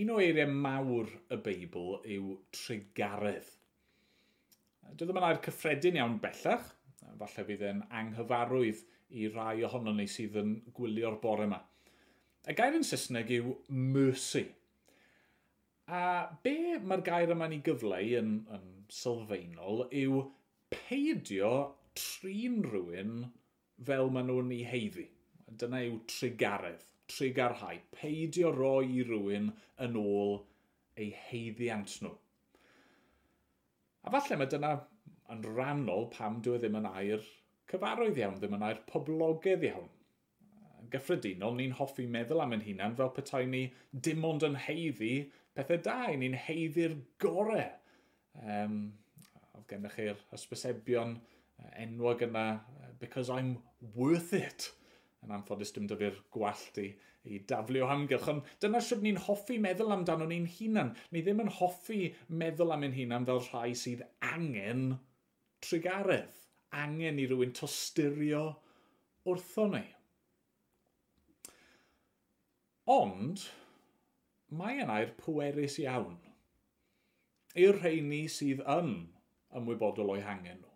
un o eiriau mawr y Beibl yw trigaredd. Doedd yma'n air cyffredin iawn bellach, falle bydd e'n anghyfarwydd i rai ohono ni sydd yn gwylio'r bore yma. Y gair yn Saesneg yw mercy. A be mae'r gair yma'n ei gyfleu yn, yn sylfaenol yw peidio trin rhywun fel maen nhw'n ei heiddi. Dyna yw trigaredd trigarhau, peidio roi i yn ôl eu heiddiant nhw. A falle mae dyna yn rannol pam dwi e ddim yn air cyfarwydd iawn, ddim yn air poblogaidd iawn. Gyffredinol, ni'n hoffi meddwl am ein hunan fel petai ni dim ond yn heiddi pethau da, ni'n heiddi'r gorau. Um, oedd gennych chi'r hysbysebion enwog yna, because I'm worth it yn anffodus dim dyfu'r gwallt i, i daflu o hamgylch. Ond dyna sydd ni'n hoffi meddwl amdano ni'n hunan. Ni ddim yn hoffi meddwl am ein hunan fel rhai sydd angen trigaredd. Angen i rywun tosturio wrtho ni. Ond, mae yna'r pwerus iawn. I'r rheini sydd yn ymwybodol o'i hangen nhw.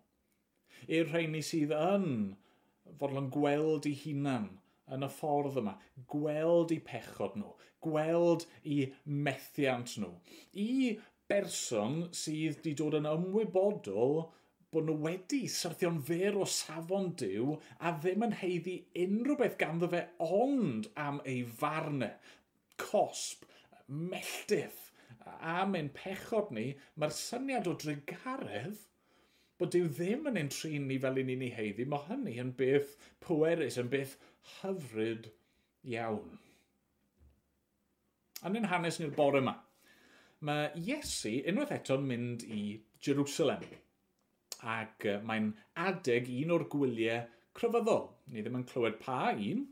I'r rheini sydd yn fodlon gweld eu hunan yn y ffordd yma, gweld eu pechod nhw, gweld eu methiant nhw. I berson sydd wedi dod yn ymwybodol bod nhw wedi syrthio'n fer o safon diw a ddim yn heiddi unrhyw beth ganddo fe ond am ei farnau, cosb, melldyff am ein pechod ni, mae'r syniad o drigaredd bod Dyw ddim yn ein trin ni fel un ni'n ei heiddi, mae hynny yn beth pwerus, yn beth hyfryd iawn. Yn ein hanes ni'r bore yma, mae Iesu unwaith eto'n mynd i Jerusalem ac mae'n adeg un o'r gwyliau cryfyddol. Ni ddim yn clywed pa un,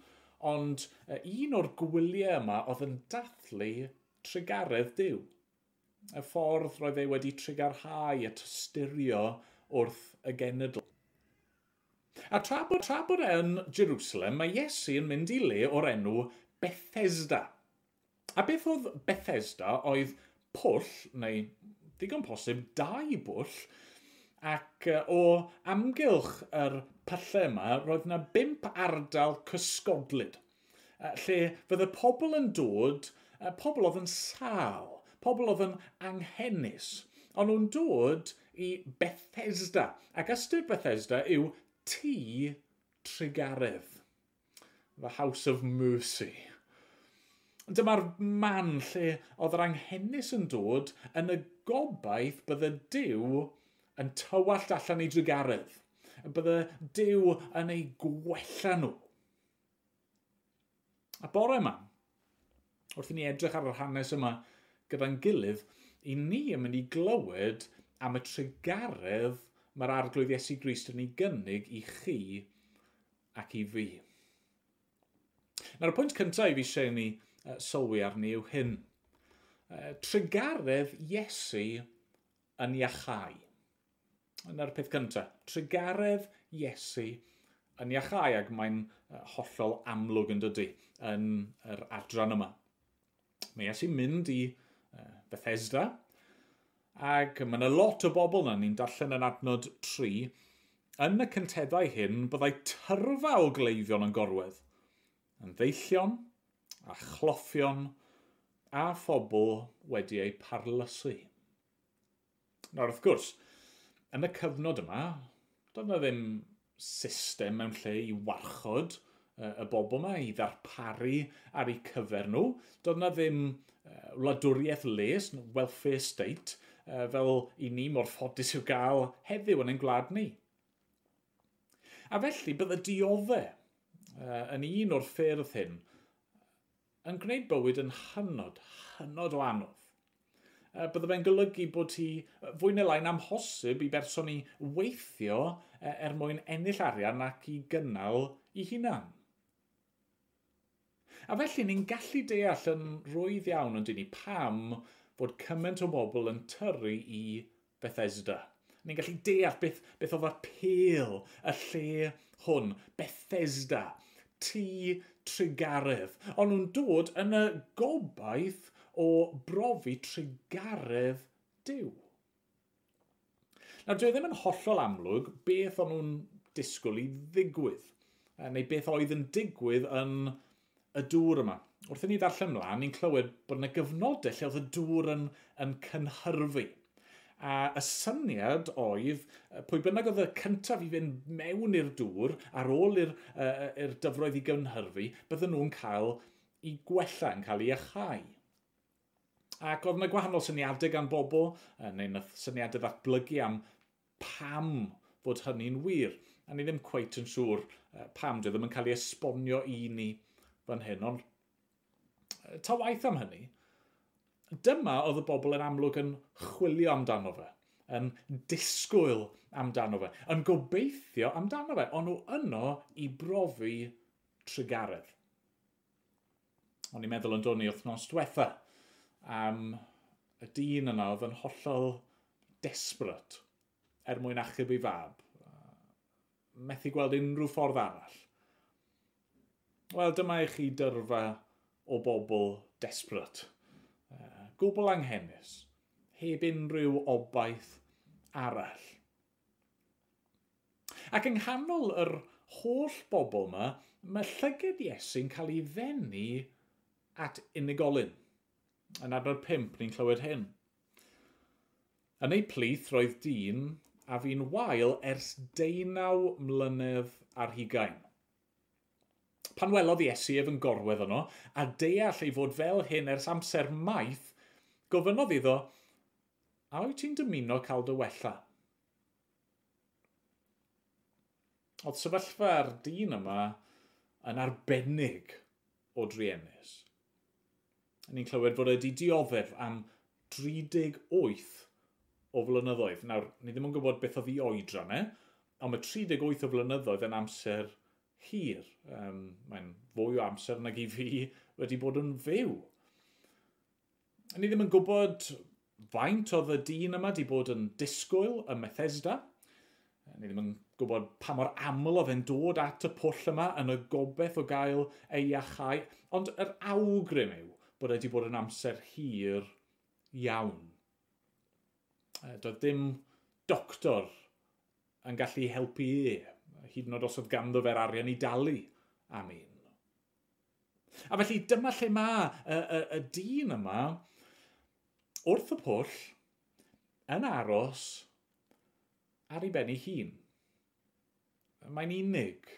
ond un o'r gwyliau yma oedd yn dathlu trigaredd diw. Y ffordd roedd ei wedi trigarhau a tystyrio wrth y genedl. A tra bod, tra bod e yn Jerusalem, mae Iesu yn mynd i le o'r enw Bethesda. A beth oedd Bethesda oedd pwll, neu digon posib dau bwll, ac o amgylch yr pyllau yma, roedd yna bimp ardal cysgodlyd, uh, lle fydde pobl yn dod, pobl oedd yn sal, pobl oedd yn anghennis, ond nhw'n dod i Bethesda. Ac ystyr Bethesda yw tŷ trigaredd. The House of Mercy. Dyma'r man lle oedd yr anghennus yn dod yn y gobaith bydde Dyw yn tywallt allan ei drigaredd. Bydde Dyw yn ei gwella nhw. A bore yma, wrth i ni edrych ar yr hanes yma gyda'n gilydd, i ni yn mynd i glywed am y tregaredd mae'r arglwydd Iesu Grist yn ei gynnig i chi ac i fi. Nawr, y pwynt cyntaf i fi eisiau ni uh, sylwi arni yw hyn. Uh, Iesu yn iachau. Yna'r peth cyntaf. Tregaredd Iesu yn iachau ac mae'n hollol amlwg yn dydy yn yr adran yma. Mae Iesu'n mynd i Bethesda, Ac mae yna lot o bobl na ni'n darllen yn adnod 3. Yn y cynteddau hyn, byddai tyrfa o gleifion yn gorwedd. Yn ddeillion, a chloffion, a phobl wedi eu parlysu. Nawr, wrth gwrs, yn y cyfnod yma, doedd yna ddim system mewn lle i warchod y bobl yma, i ddarparu ar eu cyfer nhw. Doedd yna ddim wladwriaeth les, welfare state, fel i ni mor ffodus i'w gael heddiw yn ein gwlad ni. A felly bydde dioddau yn un o'r ffyrdd hyn yn gwneud bywyd yn hynod, hynod o anodd. Bydde fe'n golygu bod hi fwy neu lai'n amhosib i berson i weithio er mwyn ennill arian ac i gynnal i hunan. A felly ni'n gallu deall yn rwydd iawn ond i ni pam bod cymaint o bobl yn tyrru i Bethesda. Ni'n gallu deall beth, beth oedd apel y lle hwn, Bethesda, tŷ trigaredd. Ond nhw'n dod yn y gobaith o brofi trigaredd diw. Nawr, dwi e ddim yn hollol amlwg beth o'n nhw'n disgwyl i ddigwydd, neu beth oedd yn digwydd yn y dŵr yma wrth i ni ddarllen mlaen, ni'n clywed bod yna gyfnodau lle oedd y dŵr yn, yn cynhyrfu. A y syniad oedd, pwy bynnag oedd y cyntaf i fynd mewn i'r dŵr ar ôl i'r uh, dyfroedd i gynhyrfu, bydden nhw'n cael i gwella yn cael ei achau. Ac oedd yna gwahanol syniadau gan bobl, neu yna syniadau ddatblygu am pam fod hynny'n wir. A ni ddim cweit yn siŵr pam dwi ddim yn cael ei esbonio i ni fan hyn, ond ta waith am hynny, dyma oedd y bobl yn amlwg yn chwilio amdano fe, yn disgwyl amdano fe, yn gobeithio amdano fe, ond nhw yno i brofi trigaredd. O'n i'n meddwl yn dod ni wythnos diwetha am y dyn yna oedd yn hollol desbryd er mwyn achub ei fab. Methu gweld unrhyw ffordd arall. Wel, dyma i chi dyrfa o bobl desperate, uh, gwbl anghenus, heb unrhyw obaith arall. Ac yng nghanol yr holl bobl yma, mae llyged Iesu'n cael ei ddenu at unigolyn. Yn adnod 5, ni'n clywed hyn. Yn ei plith roedd dyn a fi'n wael ers deunaw mlynedd ar hugain pan welodd Iesu ef yn gorwedd yno, a deall ei fod fel hyn ers amser maith, gofynodd iddo, a wyt ti'n dymuno cael dy wella? Oedd sefyllfa'r dyn yma yn arbennig o driennus. Ni'n clywed fod wedi dioddef am 38 o flynyddoedd. Nawr, ni ddim yn gwybod beth oedd i oedran e, ond mae 38 o flynyddoedd yn amser hir. Um, Mae'n fwy o amser nag i fi wedi bod yn fyw. Ni ddim yn gwybod faint oedd y dyn yma wedi bod yn disgwyl y Methesda. Ni ddim yn gwybod pa mor aml oedd e'n dod at y pwll yma yn y gobeith o gael ei iachau. Ond yr awgrym yw bod e wedi bod yn amser hir iawn. Doedd dim doctor yn gallu helpu ef hyd yn oed os oedd ganddo fe'r arian i dalu am un. A felly dyma lle mae y, y, y dyn yma wrth y pwll yn aros ar ei ben ei hun. Mae'n unig,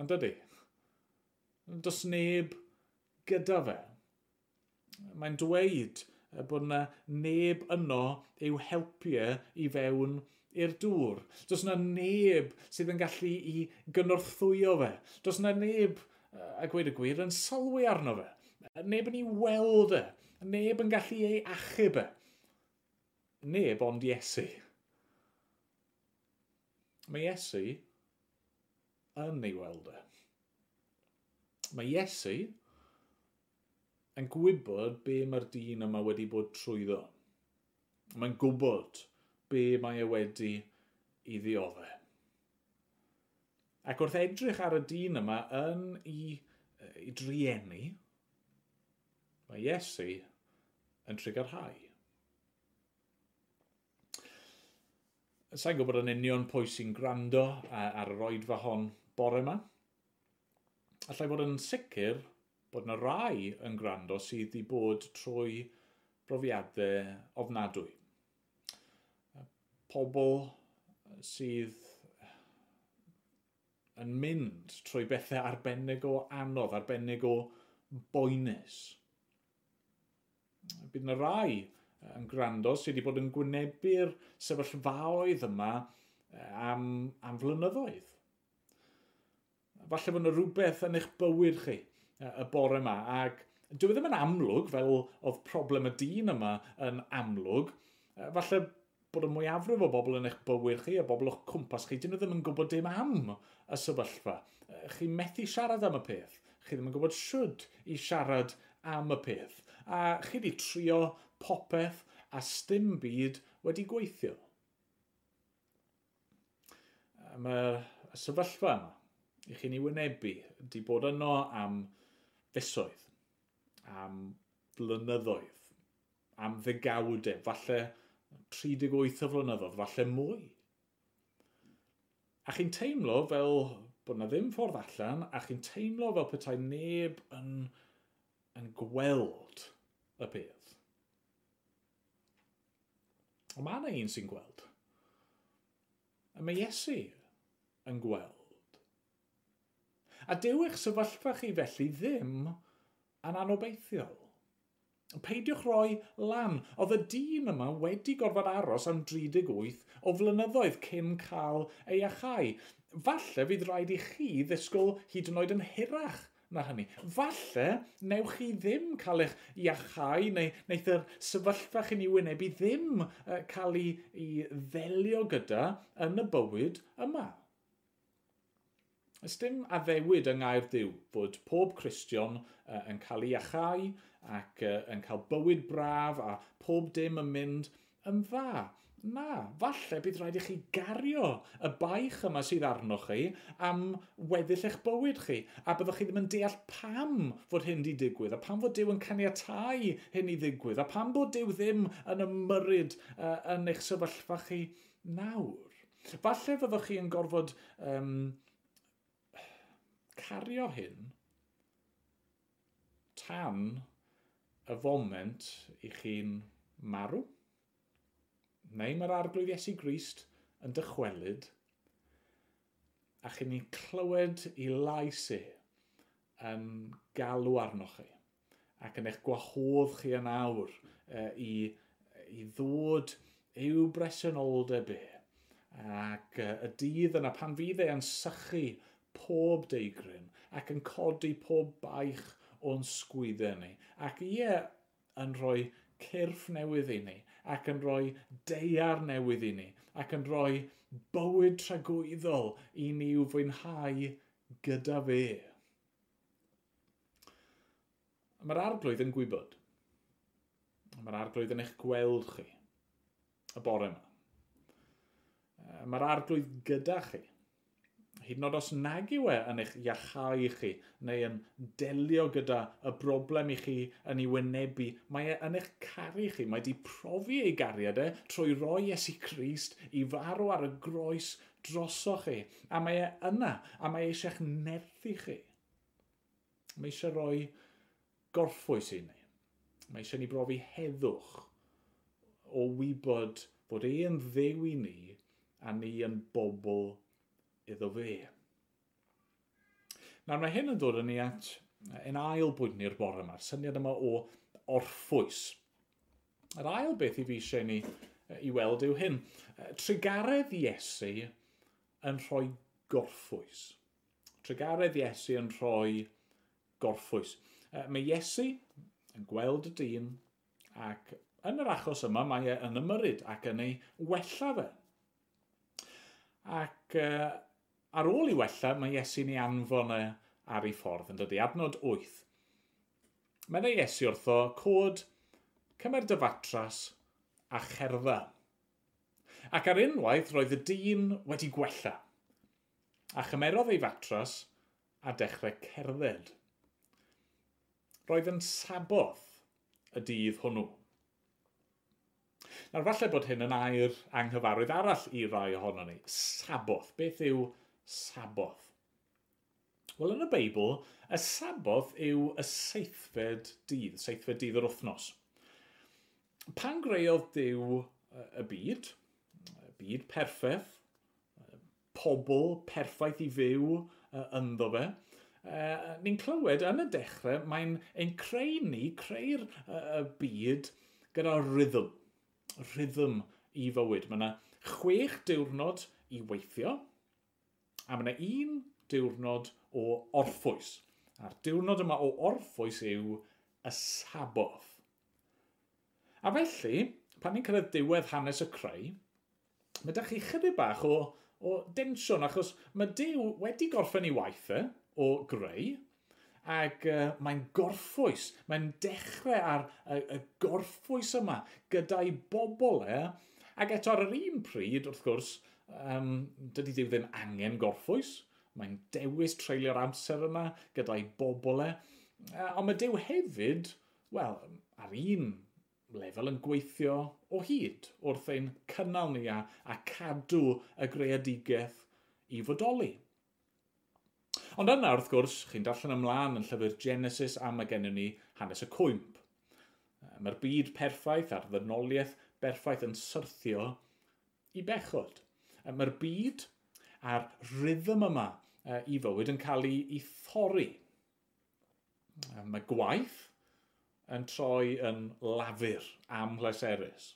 yn dydy. Does neb gyda fe. Mae'n dweud bod yna neb yno i'w helpu e i fewn i'r dŵr. Does yna neb sydd yn gallu i gynorthwyo fe. Does yna neb, a gweud y gwir, yn sylwi arno fe. Neb yn ei weld e. Neb yn gallu ei achub e. Neb ond Iesu. Mae Iesu yn ei weld e. Mae Iesu yn gwybod be mae'r dyn yma wedi bod trwyddo. Mae'n gwybod be mae e wedi i ddioddau. Ac wrth edrych ar y dyn yma yn i, i driennu, mae Iesu yn trigarhau. Sa'n gwybod yn union pwy sy'n gwrando ar yr oedfa hon bore yma. Allai fod yn sicr bod yna rai yn gwrando sydd wedi bod trwy brofiadau ofnadwy pobl sydd yn mynd trwy bethau arbennig o anodd, arbennig o boenus. Bydd yna rai yn gwrando sydd wedi bod yn gwynebu'r sefyllfaoedd yma am, am flynyddoedd. Falle bod yna rhywbeth yn eich bywyd chi y bore yma, ac dwi e ddim yn amlwg fel oedd problem y dyn yma yn amlwg, falle bod y mwyafrif o bobl yn eich bywyd chi, a bobl o'ch cwmpas chi, dyn nhw ddim yn gwybod dim am y sefyllfa. Chi methu siarad am y peth. Chi ddim yn gwybod siwd i siarad am y peth. A chi wedi trio popeth a stym byd wedi gweithio. Mae'r sefyllfa yma i chi'n ei wynebu wedi bod yno am fesoedd, am blynyddoedd, am ddegawdau, falle 38 o flynyddoedd, falle mwy. A chi'n teimlo fel bod na ddim ffordd allan, a chi'n teimlo fel petai neb yn, yn gweld y peth. Ond mae yna un sy'n gweld. A mae Iesu yn gweld. A dew eich sefyllfa chi felly ddim yn anobeithiol peidiwch roi lan. Oedd y dyn yma wedi gorfod aros am 38 o flynyddoedd cyn cael ei achau. Falle fydd rhaid i chi ddisgwyl hyd yn oed yn hirach na hynny. Falle, newch chi ddim cael eich iachau neu wneud yr sefyllfa chi'n ei wynebu ddim uh, cael ei, ei ddelio gyda yn y bywyd yma. Ys dim addewid yng Ngaerdyw fod pob Cristion uh, yn cael ei iachau, ac uh, yn cael bywyd braf a pob dim yn mynd yn dda. Na, falle bydd rhaid i chi gario y baich yma sydd arnoch chi am weddill eich bywyd chi. A byddwch chi ddim yn deall pam fod hyn wedi digwydd, a pam fod Dyw yn caniatau hyn i ddigwydd, a pam bod Dyw ddim yn ymyryd uh, yn eich sefyllfa chi nawr. Falle fyddwch chi yn gorfod um, cario hyn tan y foment i chi'n marw, neu mae'r arglwydd Iesu Grist yn dychwelyd, a chi'n ni clywed i lais e yn galw arnoch chi, ac yn eich gwahodd chi yn awr e, i, i ddod i'w bresenoldeb e, ac e, y dydd yna pan fydd e yn sychu pob deigryn ac yn codi pob baich o'n sgwyddau ni. Ac ie, yn rhoi cyrff newydd i ni, ac yn rhoi deiar newydd i ni, ac yn rhoi bywyd tragwyddol i ni i'w fwynhau gyda fe. Mae'r arglwydd yn gwybod. Mae'r arglwydd yn eich gweld chi y bore yma. Mae'r arglwydd gyda chi hyd yn oed os nag yw e yn eich iachau i chi, neu yn delio gyda y broblem i chi yn ei wynebu, mae e yn eich caru chi, mae wedi profi ei gariad e trwy roi Iesu Crist i farw ar y groes droso chi, a mae e yna, a mae e eisiau'ch nerthu chi. Mae eisiau roi gorffwys i ni. Mae eisiau ni brofi heddwch o wybod bod e yn ddew i ni a ni yn bobl iddo fe. Nawr mae hyn yn dod yn ni at yn ail bwynt ni'r bore yma, syniad yma o orffwys. Yr ail beth i fi eisiau ni i weld yw hyn. Trigaredd Iesu yn rhoi gorffwys. Trigaredd Iesu yn rhoi gorffwys. Mae Iesu yn gweld y dyn ac yn yr achos yma mae e yn ymyryd ac yn ei wella fe. Ac uh, Ar ôl i wella, mae Iesu ni anfon e ar ei ffordd yn dod adnod 8. Mae'n ei Iesu wrtho cod, cymer dy fatras a cherdda. Ac ar unwaith roedd y dyn wedi gwella, a chymerodd ei fatras a dechrau cerdded. Roedd yn saboth y dydd hwnnw. Nawr falle bod hyn yn air anghyfarwydd arall i rai ohono ni. Saboth, beth yw saboth? saboth. Wel, yn y Beibl, y saboth yw y seithfed dydd, seithfed dydd yr wythnos. Pan greodd Dyw y byd, y byd perffaith, pobl perffaith i fyw ynddo fe, e, ni'n clywed yn y dechrau mae'n ein creu ni, creu'r y byd gyda rhythm. Rhythm i fywyd. Mae yna chwech diwrnod i weithio, a mae yna un diwrnod o orffwys. A'r diwrnod yma o orffwys yw y saboth. A felly, pan ni'n cyrraedd diwedd hanes y creu, mae ydych chi chydig bach o, o densiwn, achos mae Dyw wedi gorffen ei waith e, o greu, ac uh, mae'n gorffwys, mae'n dechrau ar y, y gorffwys yma gyda'i bobl e, ac eto ar yr un pryd, wrth gwrs, um, dydy Dyw ddim angen gorffwys. Mae'n dewis treulio'r amser yma gyda'i bobl e. Uh, ond mae Dyw hefyd, wel, ar un lefel yn gweithio o hyd wrth ein cynnal ni a, a cadw y greadigaeth i fodoli. Ond yna wrth gwrs, chi'n darllen ymlaen yn llyfr Genesis a mae gennym ni hanes y cwymp. Mae'r byd perffaith a'r ddynoliaeth berffaith yn syrthio i bechod. Mae'r byd a'r rhythm yma i fywyd yn cael ei, ei thorri. Mae gwaith yn troi yn lafur am pleserus.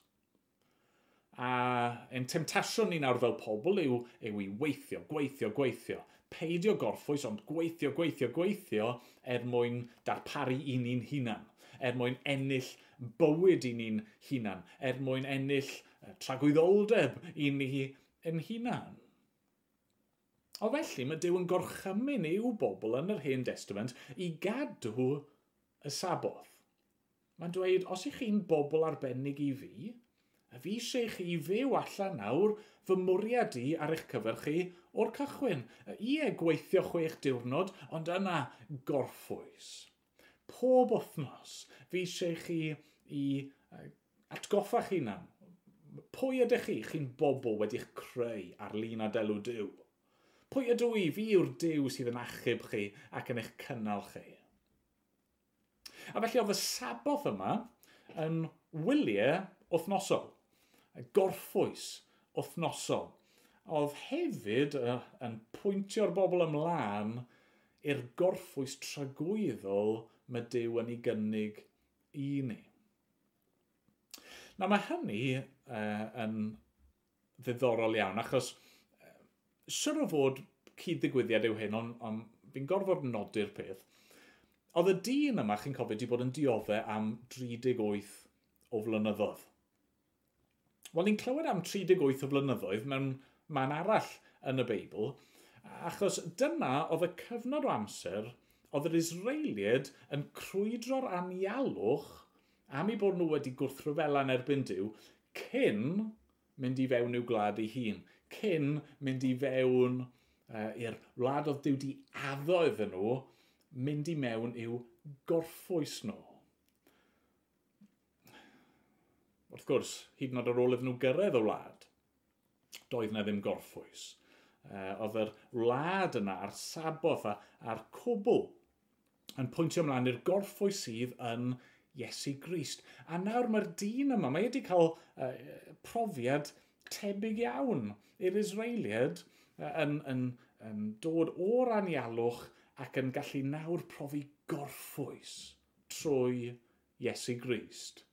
A ein temtasiwn ni nawr fel pobl yw, yw i weithio, gweithio, gweithio. Peidio gorffwys, ond gweithio, gweithio, gweithio er mwyn darparu i ni'n hunan. Er mwyn ennill bywyd i ni'n hunan. Er mwyn ennill tragwyddoldeb i ni yn hunan. O felly mae Dyw yn gorchymyn i'w bobl yn yr Hen Testament i gadw y saboth. Mae'n dweud, os ych chi'n bobl arbennig i fi, a fi eisiau chi fyw allan nawr fy mwriad i ar eich cyfer chi o'r cychwyn. Ie, gweithio chwech diwrnod, ond yna gorffwys. Pob wythnos, fi eisiau chi i atgoffa chi na pwy ydych chi? Chi'n bobl wedi'ch creu ar lun a delw diw. Pwy ydw i? Fi yw'r diw sydd yn achub chi ac yn eich cynnal chi. A felly oedd y saboth yma yn wyliau wythnosol, gorffwys wythnosol. Oedd hefyd yn pwyntio'r bobl ymlaen i'r gorffwys tragwyddol mae Dyw yn ei gynnig i ni. Na mae hynny uh, yn ddiddorol iawn, achos uh, siwr o fod cyd-ddigwyddiad yw hyn, ond on, fi'n gorfod nodi'r peth. Oedd y dyn yma, chi'n cofio, wedi bod yn dioddau am 38 o flynyddoedd. Wel, ni'n clywed am 38 o flynyddoedd mewn man arall yn y Beibl, achos dyna oedd y cyfnod o amser oedd yr Israeliad yn crwydro'r anialwch am ei bod nhw wedi gwrthryfela'n erbyn diw, cyn mynd i fewn i'w gwlad ei hun, cyn mynd i fewn uh, i'r wlad oedd diw di addo iddyn nhw, mynd i mewn i'w gorffwys nhw. Wrth gwrs, hyd yn oed ar ôl iddyn nhw gyrraedd y wlad, doedd na ddim gorffwys. Uh, oedd yr wlad yna a'r saboth a'r cwbl yn pwyntio ymlaen i'r gorffwys sydd yn Iesu Grist. A nawr mae'r dyn yma, mae wedi cael uh, profiad tebyg iawn i'r Israeliad uh, yn, yn, yn dod o'r anialwch ac yn gallu nawr profi gorffwys trwy Iesu Grist.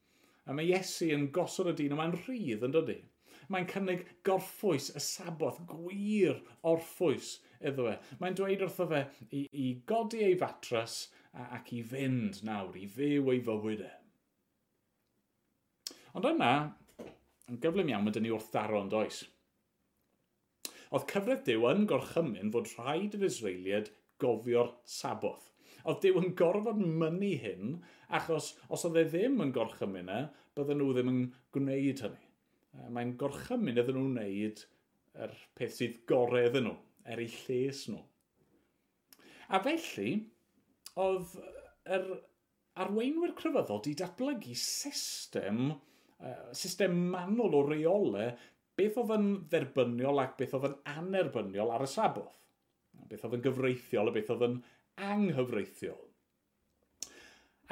A mae Iesu yn gosod y dyn yma'n rhydd yn dydy. Mae'n cynnig gorffwys y saboth, gwir orffwys iddo fe. Mae'n dweud wrtho fe i, i godi ei fatras ac i fynd nawr, i fyw ei fywyd e. Ond yna, yn gyflym iawn, mae dyn ni wrthdaro yn does. Oedd cyfraith Dyw yn gorchymyn fod rhaid yr Israeliad gofio'r saboth. Oedd Dyw yn gorfod mynnu hyn, achos os oedd e ddim yn gorchymyn e, bydden nhw ddim yn gwneud hynny. E, mae'n gorchymyn iddyn nhw wneud yr peth sydd gorau iddyn nhw, er eu lles nhw. A felly, oedd yr arweinwyr crefyddol wedi datblygu system, uh, system manwl o reolau beth oedd yn dderbyniol ac beth oedd yn anerbyniol ar y saboth. Beth oedd yn gyfreithiol a beth oedd yn anghyfreithiol.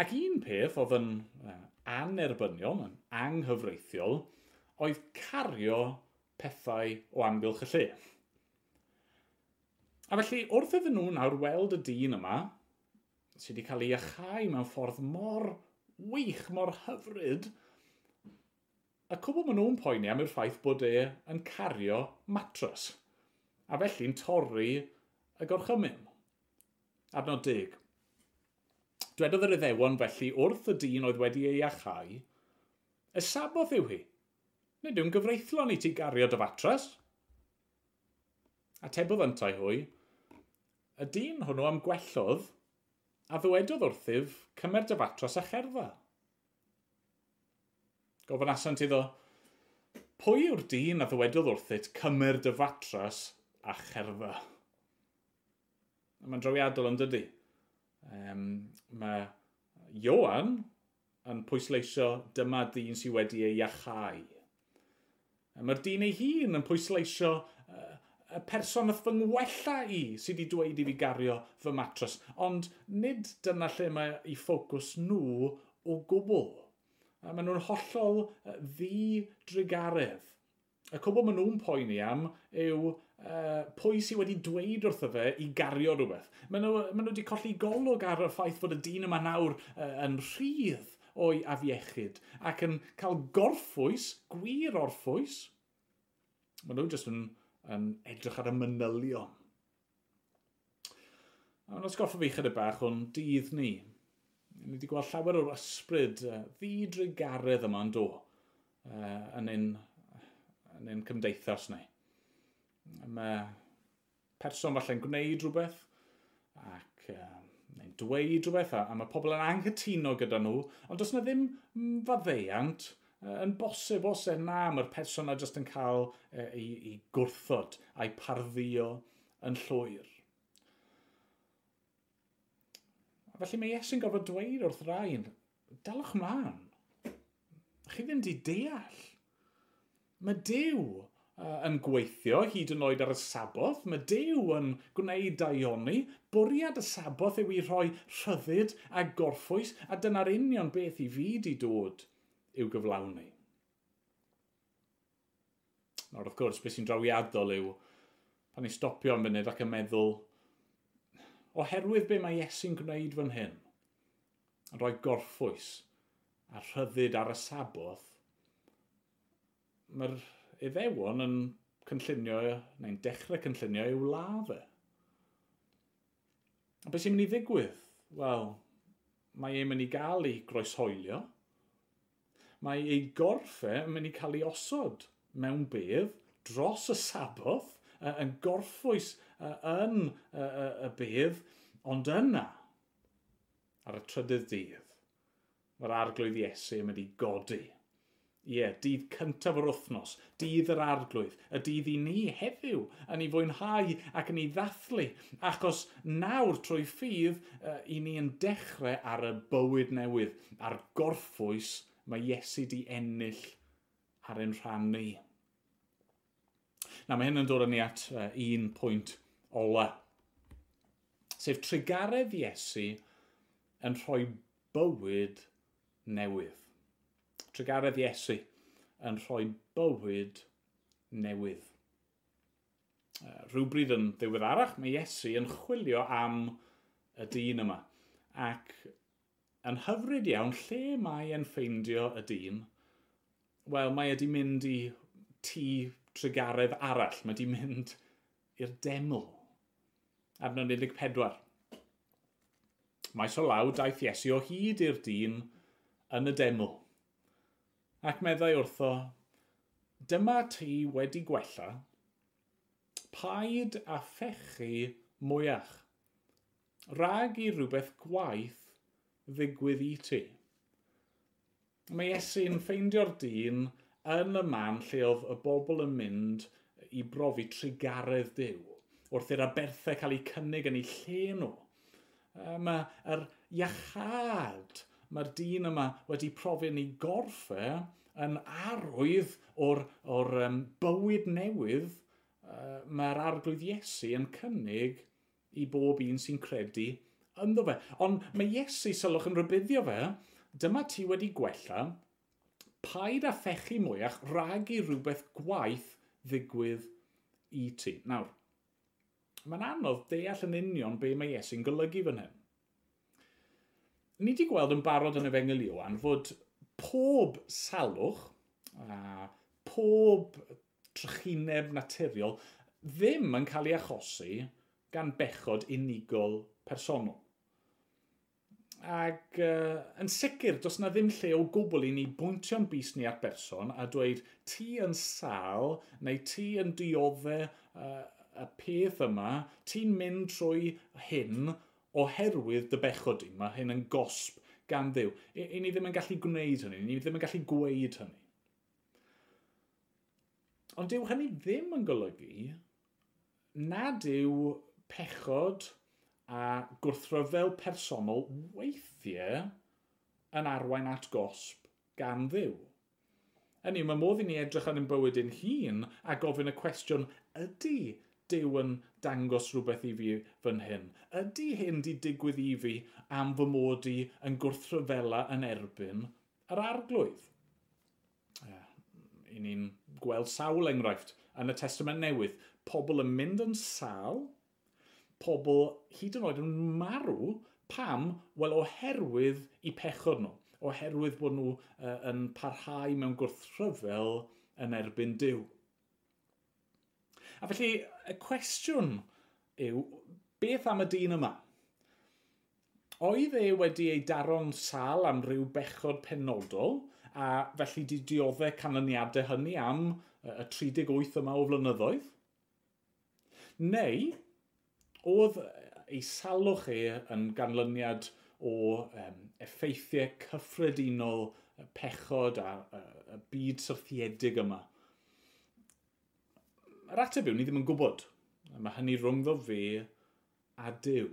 Ac un peth oedd yn anerbyniol, yn anghyfreithiol, oedd cario pethau o amgylch y lle. A felly, wrth iddyn nhw nawr weld y dyn yma, sydd wedi cael ei achau mewn ffordd mor wych, mor hyfryd, a cwbl maen nhw'n poeni am yw'r ffaith bod e yn cario matros, a felly'n torri y gorchymyn. Adnod dig. Dwedodd yr iddewon felly wrth y dyn oedd wedi ei achau, y saboth yw hi. Nid yw'n gyfreithlon i ti gario dy fatras. Atebodd yntau hwy, y dyn hwnnw am gwellodd a ddwedodd wrthyf cymer dy fatras a cherfa. Gofyn asant iddo, pwy yw'r dyn a ddywedodd wrthyt cymer dy fatras a cherfa? Mae'n drawiadol yn dydy. Um, mae Johan yn pwysleisio dyma dyn sydd wedi ei iachau. Mae'r dyn ei hun yn pwysleisio y person fy ngwella i sydd wedi dweud i fi gario fy matros. Ond nid dyna lle mae ei ffocws nhw o gwbl. Maen nhw'n hollol ddi-drigaredd. Y cwbl maen nhw'n poeni am yw uh, pwy sydd wedi dweud wrtho fe i gario rhywbeth. Maen nhw, maen nhw wedi colli golwg ar y ffaith fod y dyn yma nawr uh, yn rhydd o'i afiechyd ac yn cael gorffwys, gwir orffwys. Maen nhw jyst yn yn edrych ar y manylion. A mae'n osgoffa fi chydig bach o'n dydd ni. Ni wedi gweld llawer o'r ysbryd uh, ddidrigaredd yma yn do uh, yn un, yn un cymdeithas ni. Mae person falle'n gwneud rhywbeth ac uh, neu'n dweud rhywbeth a, a mae pobl yn anghytuno gyda nhw, ond does yna ddim faddeiant yn bosib os e na mae'r person na jyst yn cael e, ei, ei gwrthod a'i parddio yn llwyr. Felly mae Iesu'n gofod dweud wrth rhain, dalwch mlaen. Chi ddim di deall. Mae Dyw uh, yn gweithio hyd yn oed ar y saboth. Mae Dyw yn gwneud daioni. Bwriad y saboth yw i rhoi rhyddid a gorffwys, a dyna'r union beth i fi di dod i'w gyflawni. Nawr, wrth gwrs, beth sy'n drawiadol yw pan ni stopio am funud ac yn meddwl oherwydd be mae Iesu'n gwneud fan hyn yn rhoi gorffwys a rhyddid ar y saboth mae'r iddewon yn cynllunio neu'n dechrau cynllunio i'w ladd e. A beth sy'n mynd i ddigwydd? Wel, mae e'n mynd i gael ei groeshoelio – mae ei gorffau e yn mynd i cael ei osod mewn bedd dros y saboth uh, yn gorffwys uh, yn uh, y bedd, ond yna, ar y trydydd dydd, mae'r arglwydd Iesu yn mynd i godi. Ie, yeah, dydd cyntaf o'r wythnos, dydd yr arglwydd, y dydd i ni heddiw yn ei fwynhau ac yn ei ddathlu, achos nawr trwy ffydd uh, i ni yn dechrau ar y bywyd newydd, ar gorffwys mae Iesu di ennill ar ein rhan ni. Na, mae hyn yn dod â ni at uh, un pwynt ola. Sef trigaredd Iesu yn rhoi bywyd newydd. Trigaredd Iesu yn rhoi bywyd newydd. Rhywbryd yn ddiweddarach, mae Iesu yn chwilio am y dyn yma. Ac yn hyfryd iawn lle mae e'n ffeindio y dyn, wel, mae e mynd i tŷ tregaredd arall. Mae e di mynd i'r deml. Adnod 14. Maes o law daeth Iesu o hyd i'r dyn yn y deml. Ac meddai wrtho, dyma ti wedi gwella, paid a phechu mwyach. Rag i rhywbeth gwaith ddigwydd i ti. Mae Iesu'n ffeindio'r dyn yn y man lle oedd y bobl yn mynd i brofi trigaredd Dyw, wrth i'r aberthau cael eu cynnig yn eu lle nhw. Mae'r iachad mae'r dyn yma wedi profi'n ei gorffau e, yn arwydd o'r, or um, bywyd newydd uh, mae'r arglwydd Iesu yn cynnig i bob un sy'n credu ynddo fe. Ond mae Iesu sylwch yn rybuddio fe, dyma ti wedi gwella, paid a phechu mwyach rhag i rhywbeth gwaith ddigwydd i ti. Nawr, mae'n anodd deall yn union be mae Iesu'n golygu fan hyn. Ni wedi gweld yn barod yn efengel Iwan fod pob salwch a pob trychineb naturiol ddim yn cael ei achosi gan bechod unigol personol. Ac uh, yn sicr, does na ddim lle o gwbl i ni bwyntio'n bus ni at berson a dweud ti yn sal neu ti yn dioddau uh, y peth yma, ti'n mynd trwy hyn oherwydd dy bechod di. Mae hyn yn gosb gan ddiw. I, I ni ddim yn gallu gwneud hynny, ni ddim yn gallu gweud hynny. Ond dyw hynny ddim yn golygu nad yw pechod a gwrthryfel personol weithiau yn arwain at gosb gan ddiw. Hynny, mae modd i ni edrych yn ein bywyd yn hun a gofyn y cwestiwn, ydy Dyw yn dangos rhywbeth i fi fan hyn? Ydy hyn di digwydd i fi am fy mod i yn gwrthryfela yn erbyn yr arglwydd? E, I ni'n gweld sawl enghraifft yn y testament newydd. Pobl yn mynd yn sal pobl hyd yn oed yn marw pam, wel oherwydd i pechod nhw, oherwydd bod nhw uh, yn parhau mewn gwrthryfel yn erbyn Dyw. A felly, y cwestiwn yw, beth am y dyn yma? Oedd e wedi ei daro'n sal am ryw bechod penodol, a felly di dioddau canlyniadau hynny am y 38 yma o flynyddoedd? Neu, Oedd ei salwch e yn ganlyniad o um, effeithiau cyffredinol pechod a, a, a byd syrthiedig yma. Yr ateb yw, ni ddim yn gwybod. Mae hynny rhwngddo fe a Dyw.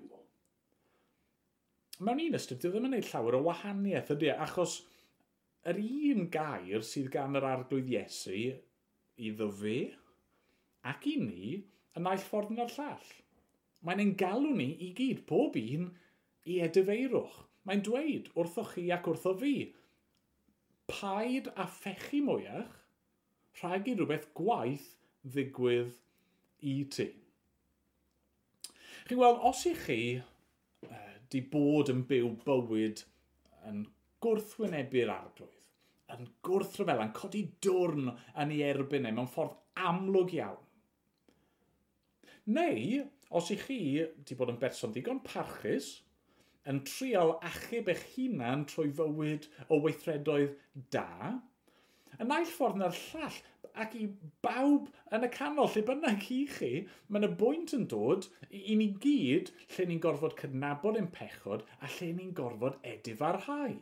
Mewn un ystod, dyw ddim yn gwneud llawer o wahaniaeth ydy, e? achos yr un gair sydd gan yr arglwydd Iesu iddo fe ac i ni yn naill ffordd yn yr llall. Mae'n ein galw ni i gyd, pob un, i edifeirwch. Mae'n dweud wrthoch chi ac wrtho fi, paid a phechu mwyach rhag i rhywbeth gwaith ddigwydd i ti. Chi'n gweld, os i chi uh, di bod yn byw bywyd yn gwrthwynebu'r arglwydd, yn gwrthryfelan, codi dwrn yn ei erbyn e mewn ffordd amlwg iawn. Neu, Os i chi wedi bod yn berson ddigon parchus, yn trial achub eich hunan trwy fywyd o weithredoedd da, yn naill ffordd na'r llall, ac i bawb yn y canol, lle bynnag i chi, mae yna bwynt yn dod i ni gyd lle ni'n gorfod cydnabod ein pechod a lle ni'n gorfod edif ar hau.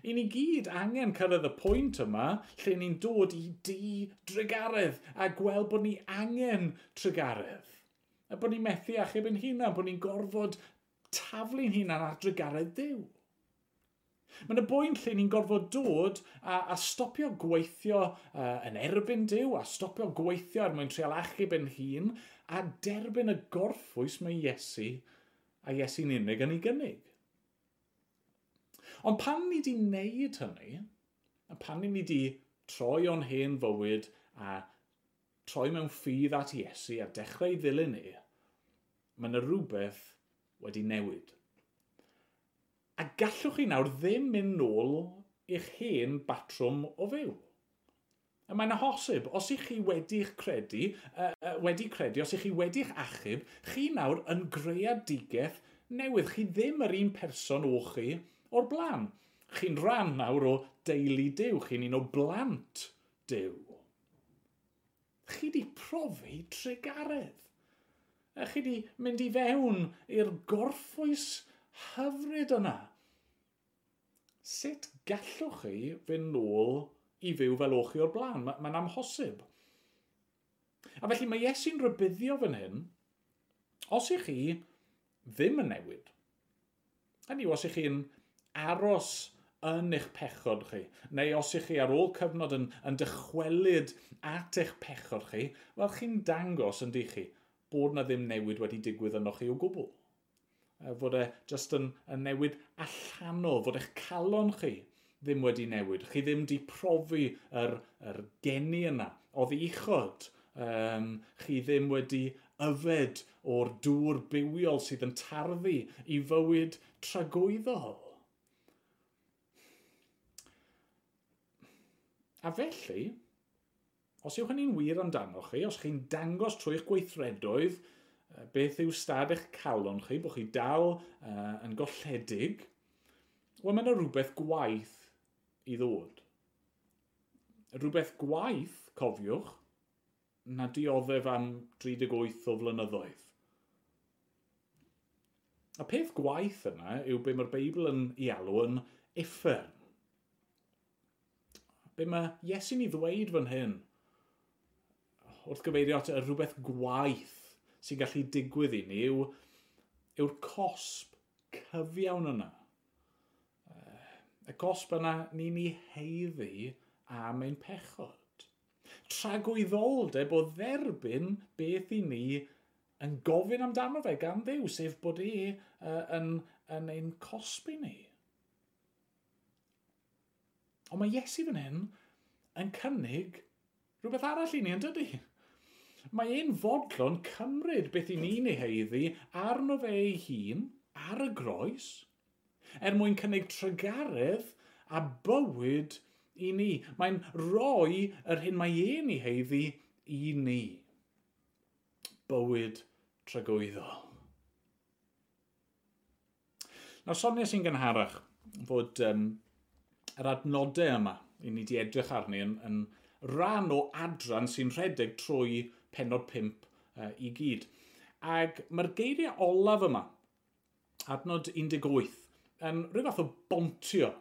I ni gyd angen cyrraedd y pwynt yma lle ni'n dod i di drygaredd a gweld bod ni angen trygaredd a bod ni'n methu achub yn hunan, bod ni'n gorfod taflu'n hunan ar drygaredd Dyw. Mae yna bwynt lle ni'n gorfod dod a, a stopio gweithio uh, yn erbyn Dyw, a stopio gweithio er mwyn treol achub yn hun, a derbyn y gorffwys mae Iesu a Iesu'n unig yn ei gynnig. Ond pan ni wedi wneud hynny, a pan ni wedi troi o'n hen fywyd a troi mewn ffydd at Iesu a dechrau ddilyn e, ni, mae yna rhywbeth wedi newid. A gallwch chi nawr ddim mynd nôl i'ch hen batrwm o fyw. A mae'n ahosib, os i chi wedi'ch credu, uh, uh, wedi credu, os i chi wedi'ch achub, chi nawr yn greadigaeth newydd. Chi ddim yr un person o chi o'r blaen. Chi'n rhan nawr o deulu dew, chi'n un o blant dew chi wedi profi tregaredd. A chi wedi mynd i fewn i'r gorffwys hyfryd yna. Sut gallwch chi fynd nôl i fyw fel o'ch chi o'r blaen? Mae'n ma, amhosib. A felly mae Iesu'n rybuddio fan hyn, os ych chi ddim yn newid, hynny yw os ych chi'n aros yn eich pechod chi, neu os ych chi ar ôl cyfnod yn, yn dychwelyd at eich pechod chi, wel chi'n dangos yn di chi bod na ddim newid wedi digwydd yno chi o gwbl. E, fod e just yn, yn newid allanol, fod eich calon chi ddim wedi newid. Chi ddim wedi profi yr, yr geni yna, o ddichod. Um, chi ddim wedi yfed o'r dŵr bywiol sydd yn tarddu i fywyd tragwyddol A felly, os yw hynny'n wir amdano chi, os chi'n dangos trwy'ch gweithredoedd beth yw stad eich calon chi, bod chi dal uh, yn golledig, wel mae yna rhywbeth gwaith i ddod. Rhywbeth gwaith, cofiwch, na dioddef am 38 o flynyddoedd. A peth gwaith yna yw be mae'r Beibl yn ei alw yn effern. Be mae Iesu'n ei ddweud fan hyn? Wrth gyfeirio at rhywbeth gwaith sy'n gallu digwydd i ni yw, yw'r cosb cyfiawn yna. Y cosb yna ni'n ei heiddi am ein pechod. Tragwyddoldeb o dderbyn beth i ni yn gofyn amdano fe gan ddew, sef bod e uh, yn, yn ein cosb i ni. Ond mae Iesu fan hyn yn cynnig rhywbeth arall i ni, yn dydy? Mae ein fodlon cymryd beth i ni'n ei heiddi arno fe ei hun ar y groes er mwyn cynnig trygaredd a bywyd i ni. Mae'n roi yr hyn mae ein ei heiddi i ni. Bywyd trygwyddol. Nawr sonia sy'n gynharach fod um, yr adnodau yma i ni wedi edrych arni yn, yn rhan o adran sy'n rhedeg trwy penod 5 uh, i gyd. Ac mae'r geiriau olaf yma, adnod 18, yn rhyw fath o bontio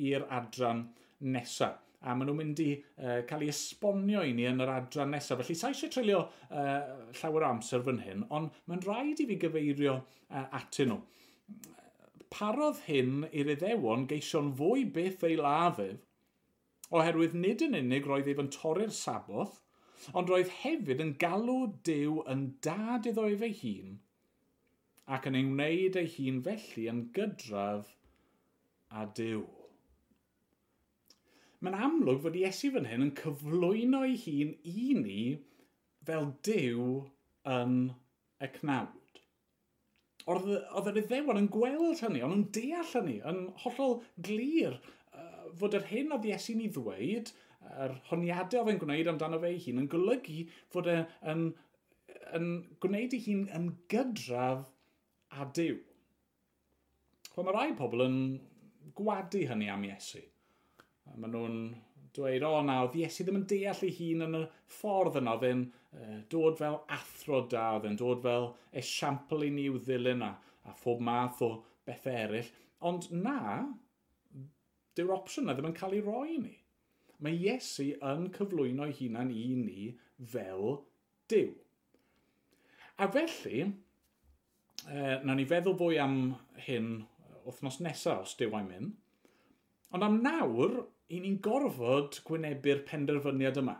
i'r adran nesaf a maen nhw'n mynd i uh, cael ei esbonio i ni yn yr adran nesaf. Felly, sa eisiau treulio uh, llawer o amser fan hyn, ond mae'n rhaid i fi gyfeirio uh, atyn nhw. Parodd hyn i'r iddewon geision fwy beth ei lafydd, oherwydd nid yn unig roedd ef yn torri'r saboth, ond roedd hefyd yn galw Dyw yn dad iddo ef ei hun, ac yn ei wneud ei hun felly yn gydraf a Dyw. Mae'n amlwg fod Iesu fan hyn yn cyflwyno ei hun i ni fel Dyw yn y cnawd oedd yr iddewon yn gweld hynny, ond yn deall hynny, yn hollol glir uh, fod yr hyn oedd Iesu'n ei ddweud, yr honiadau oedd e'n gwneud amdano fe ei hun, yn golygu fod e'n yn, yn gwneud ei hun yn gydradd a diw. Wel, mae rai pobl yn gwadu hynny am Iesu. Maen nhw'n dweud, o na, oedd Iesu ddim yn deall ei hun yn y ffordd yna, oedd e'n dod fel athro da oedd e'n dod fel esiampl i ni i'w ddilyn a, a phob math o bethau eraill. Ond na, dyw'r opsiwn na ddim yn cael ei roi i ni. Mae Iesu yn cyflwyno ei hunan i ni fel Dyw. A felly, e, na ni feddwl fwy am hyn wythnos nesaf os Dyw a'i mynd, ond am nawr, i ni'n gorfod gwynebu'r penderfyniad yma.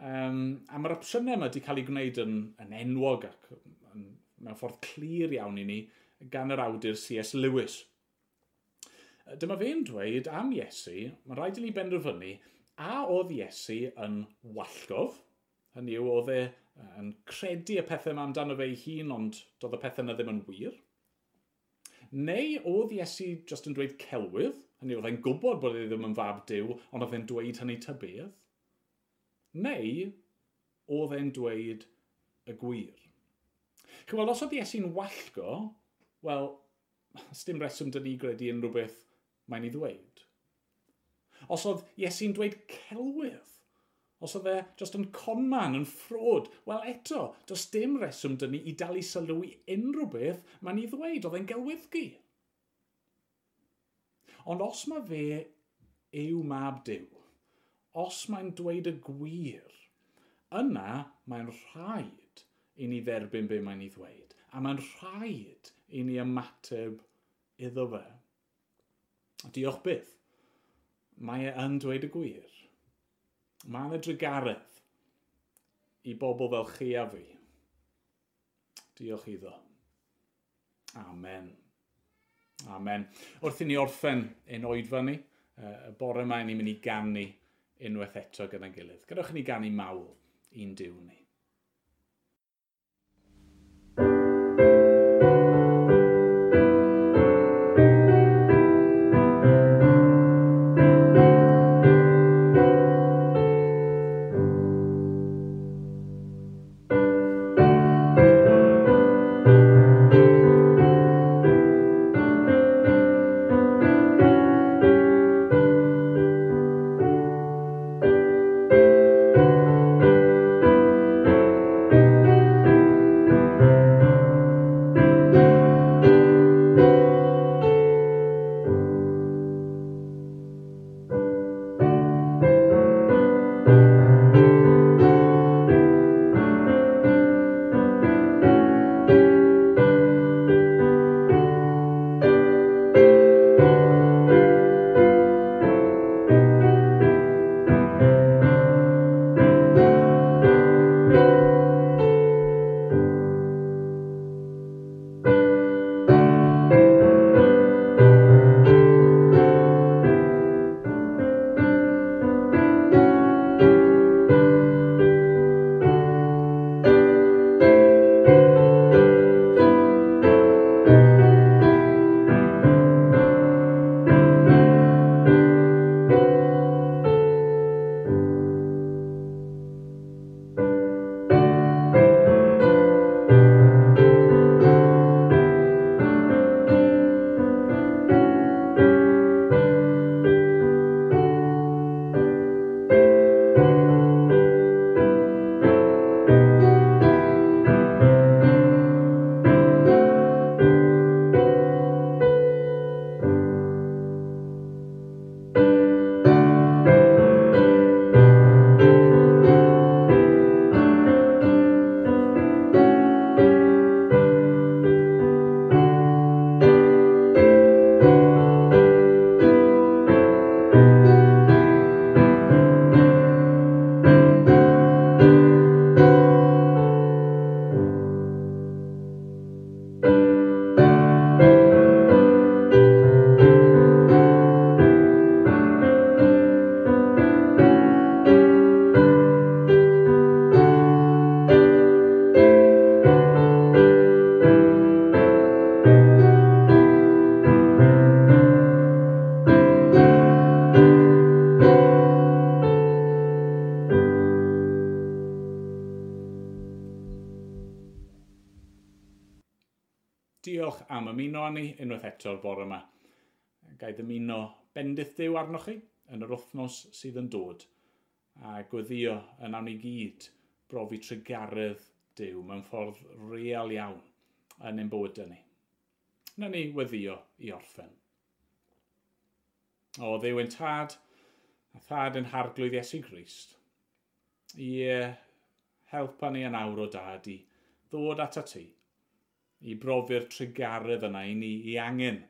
Um, a mae'r opsiynau yma wedi cael ei gwneud yn, yn enwog ac yn, mewn ffordd clir iawn i ni gan yr awdur C.S. Lewis. Dyma fe'n dweud am Iesu, mae'n rhaid i ni benderfynu, a oedd Iesu yn wallgof, hynny yw oedd e yn credu y pethau yma amdano fe ei hun, ond doedd y pethau yna ddim yn wir. Neu oedd Iesu just yn dweud celwydd, hynny oedd e'n gwybod bod e ddim yn fab diw, ond oedd e'n dweud hynny tybydd Neu, oedd e'n dweud y gwir. Chywel, os oedd Iesu'n wallgo, wel, dim reswm dyn ni gredu yn rhywbeth mae'n ei ddweud. Os oedd Iesu'n dweud celwydd, os oedd e just yn conman, yn ffrod, wel eto, does dim reswm dyn ni i dal i sylw i unrhyw beth mae'n ei ddweud, oedd e'n gelwyddgu. Ond os mae fe yw mab diw, os mae'n dweud y gwir, yna mae'n rhaid i ni dderbyn be mae'n ei ddweud, a mae'n rhaid i ni ymateb iddo fe. Diolch byth, mae e yn dweud y gwir. Mae yna drygaredd i bobl fel chi a fi. Diolch iddo. Amen. Amen. Wrth i ni orffen ein oedfa ni, y bore yma ni'n mynd i gannu unwaith eto gyda'n gilydd. Gadwch ni ganu mawl i'n diw ni. diolch am ymuno â ni unwaith eto'r bore yma. Gaid ymuno bendith dew arnoch chi yn yr wythnos sydd yn dod. A gweddio yn awn i gyd brofi trygaredd dew mewn ffordd real iawn yn ein bod yn ni. Na ni weddio i orffen. O ddew yn tad, a thad yn harglwydd Iesu Grist. I helpa ni yn awr o dad i ddod at y ti i brofi'r trigaredd yna i ni, i angen.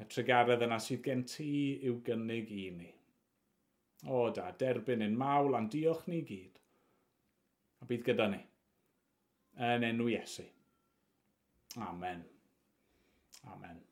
Y trigaredd yna sydd gen ti i'w gynnig i ni. O da, derbyn yn mawl a'n diolch ni gyd. A bydd gyda ni. Yn enw Iesu. Amen. Amen.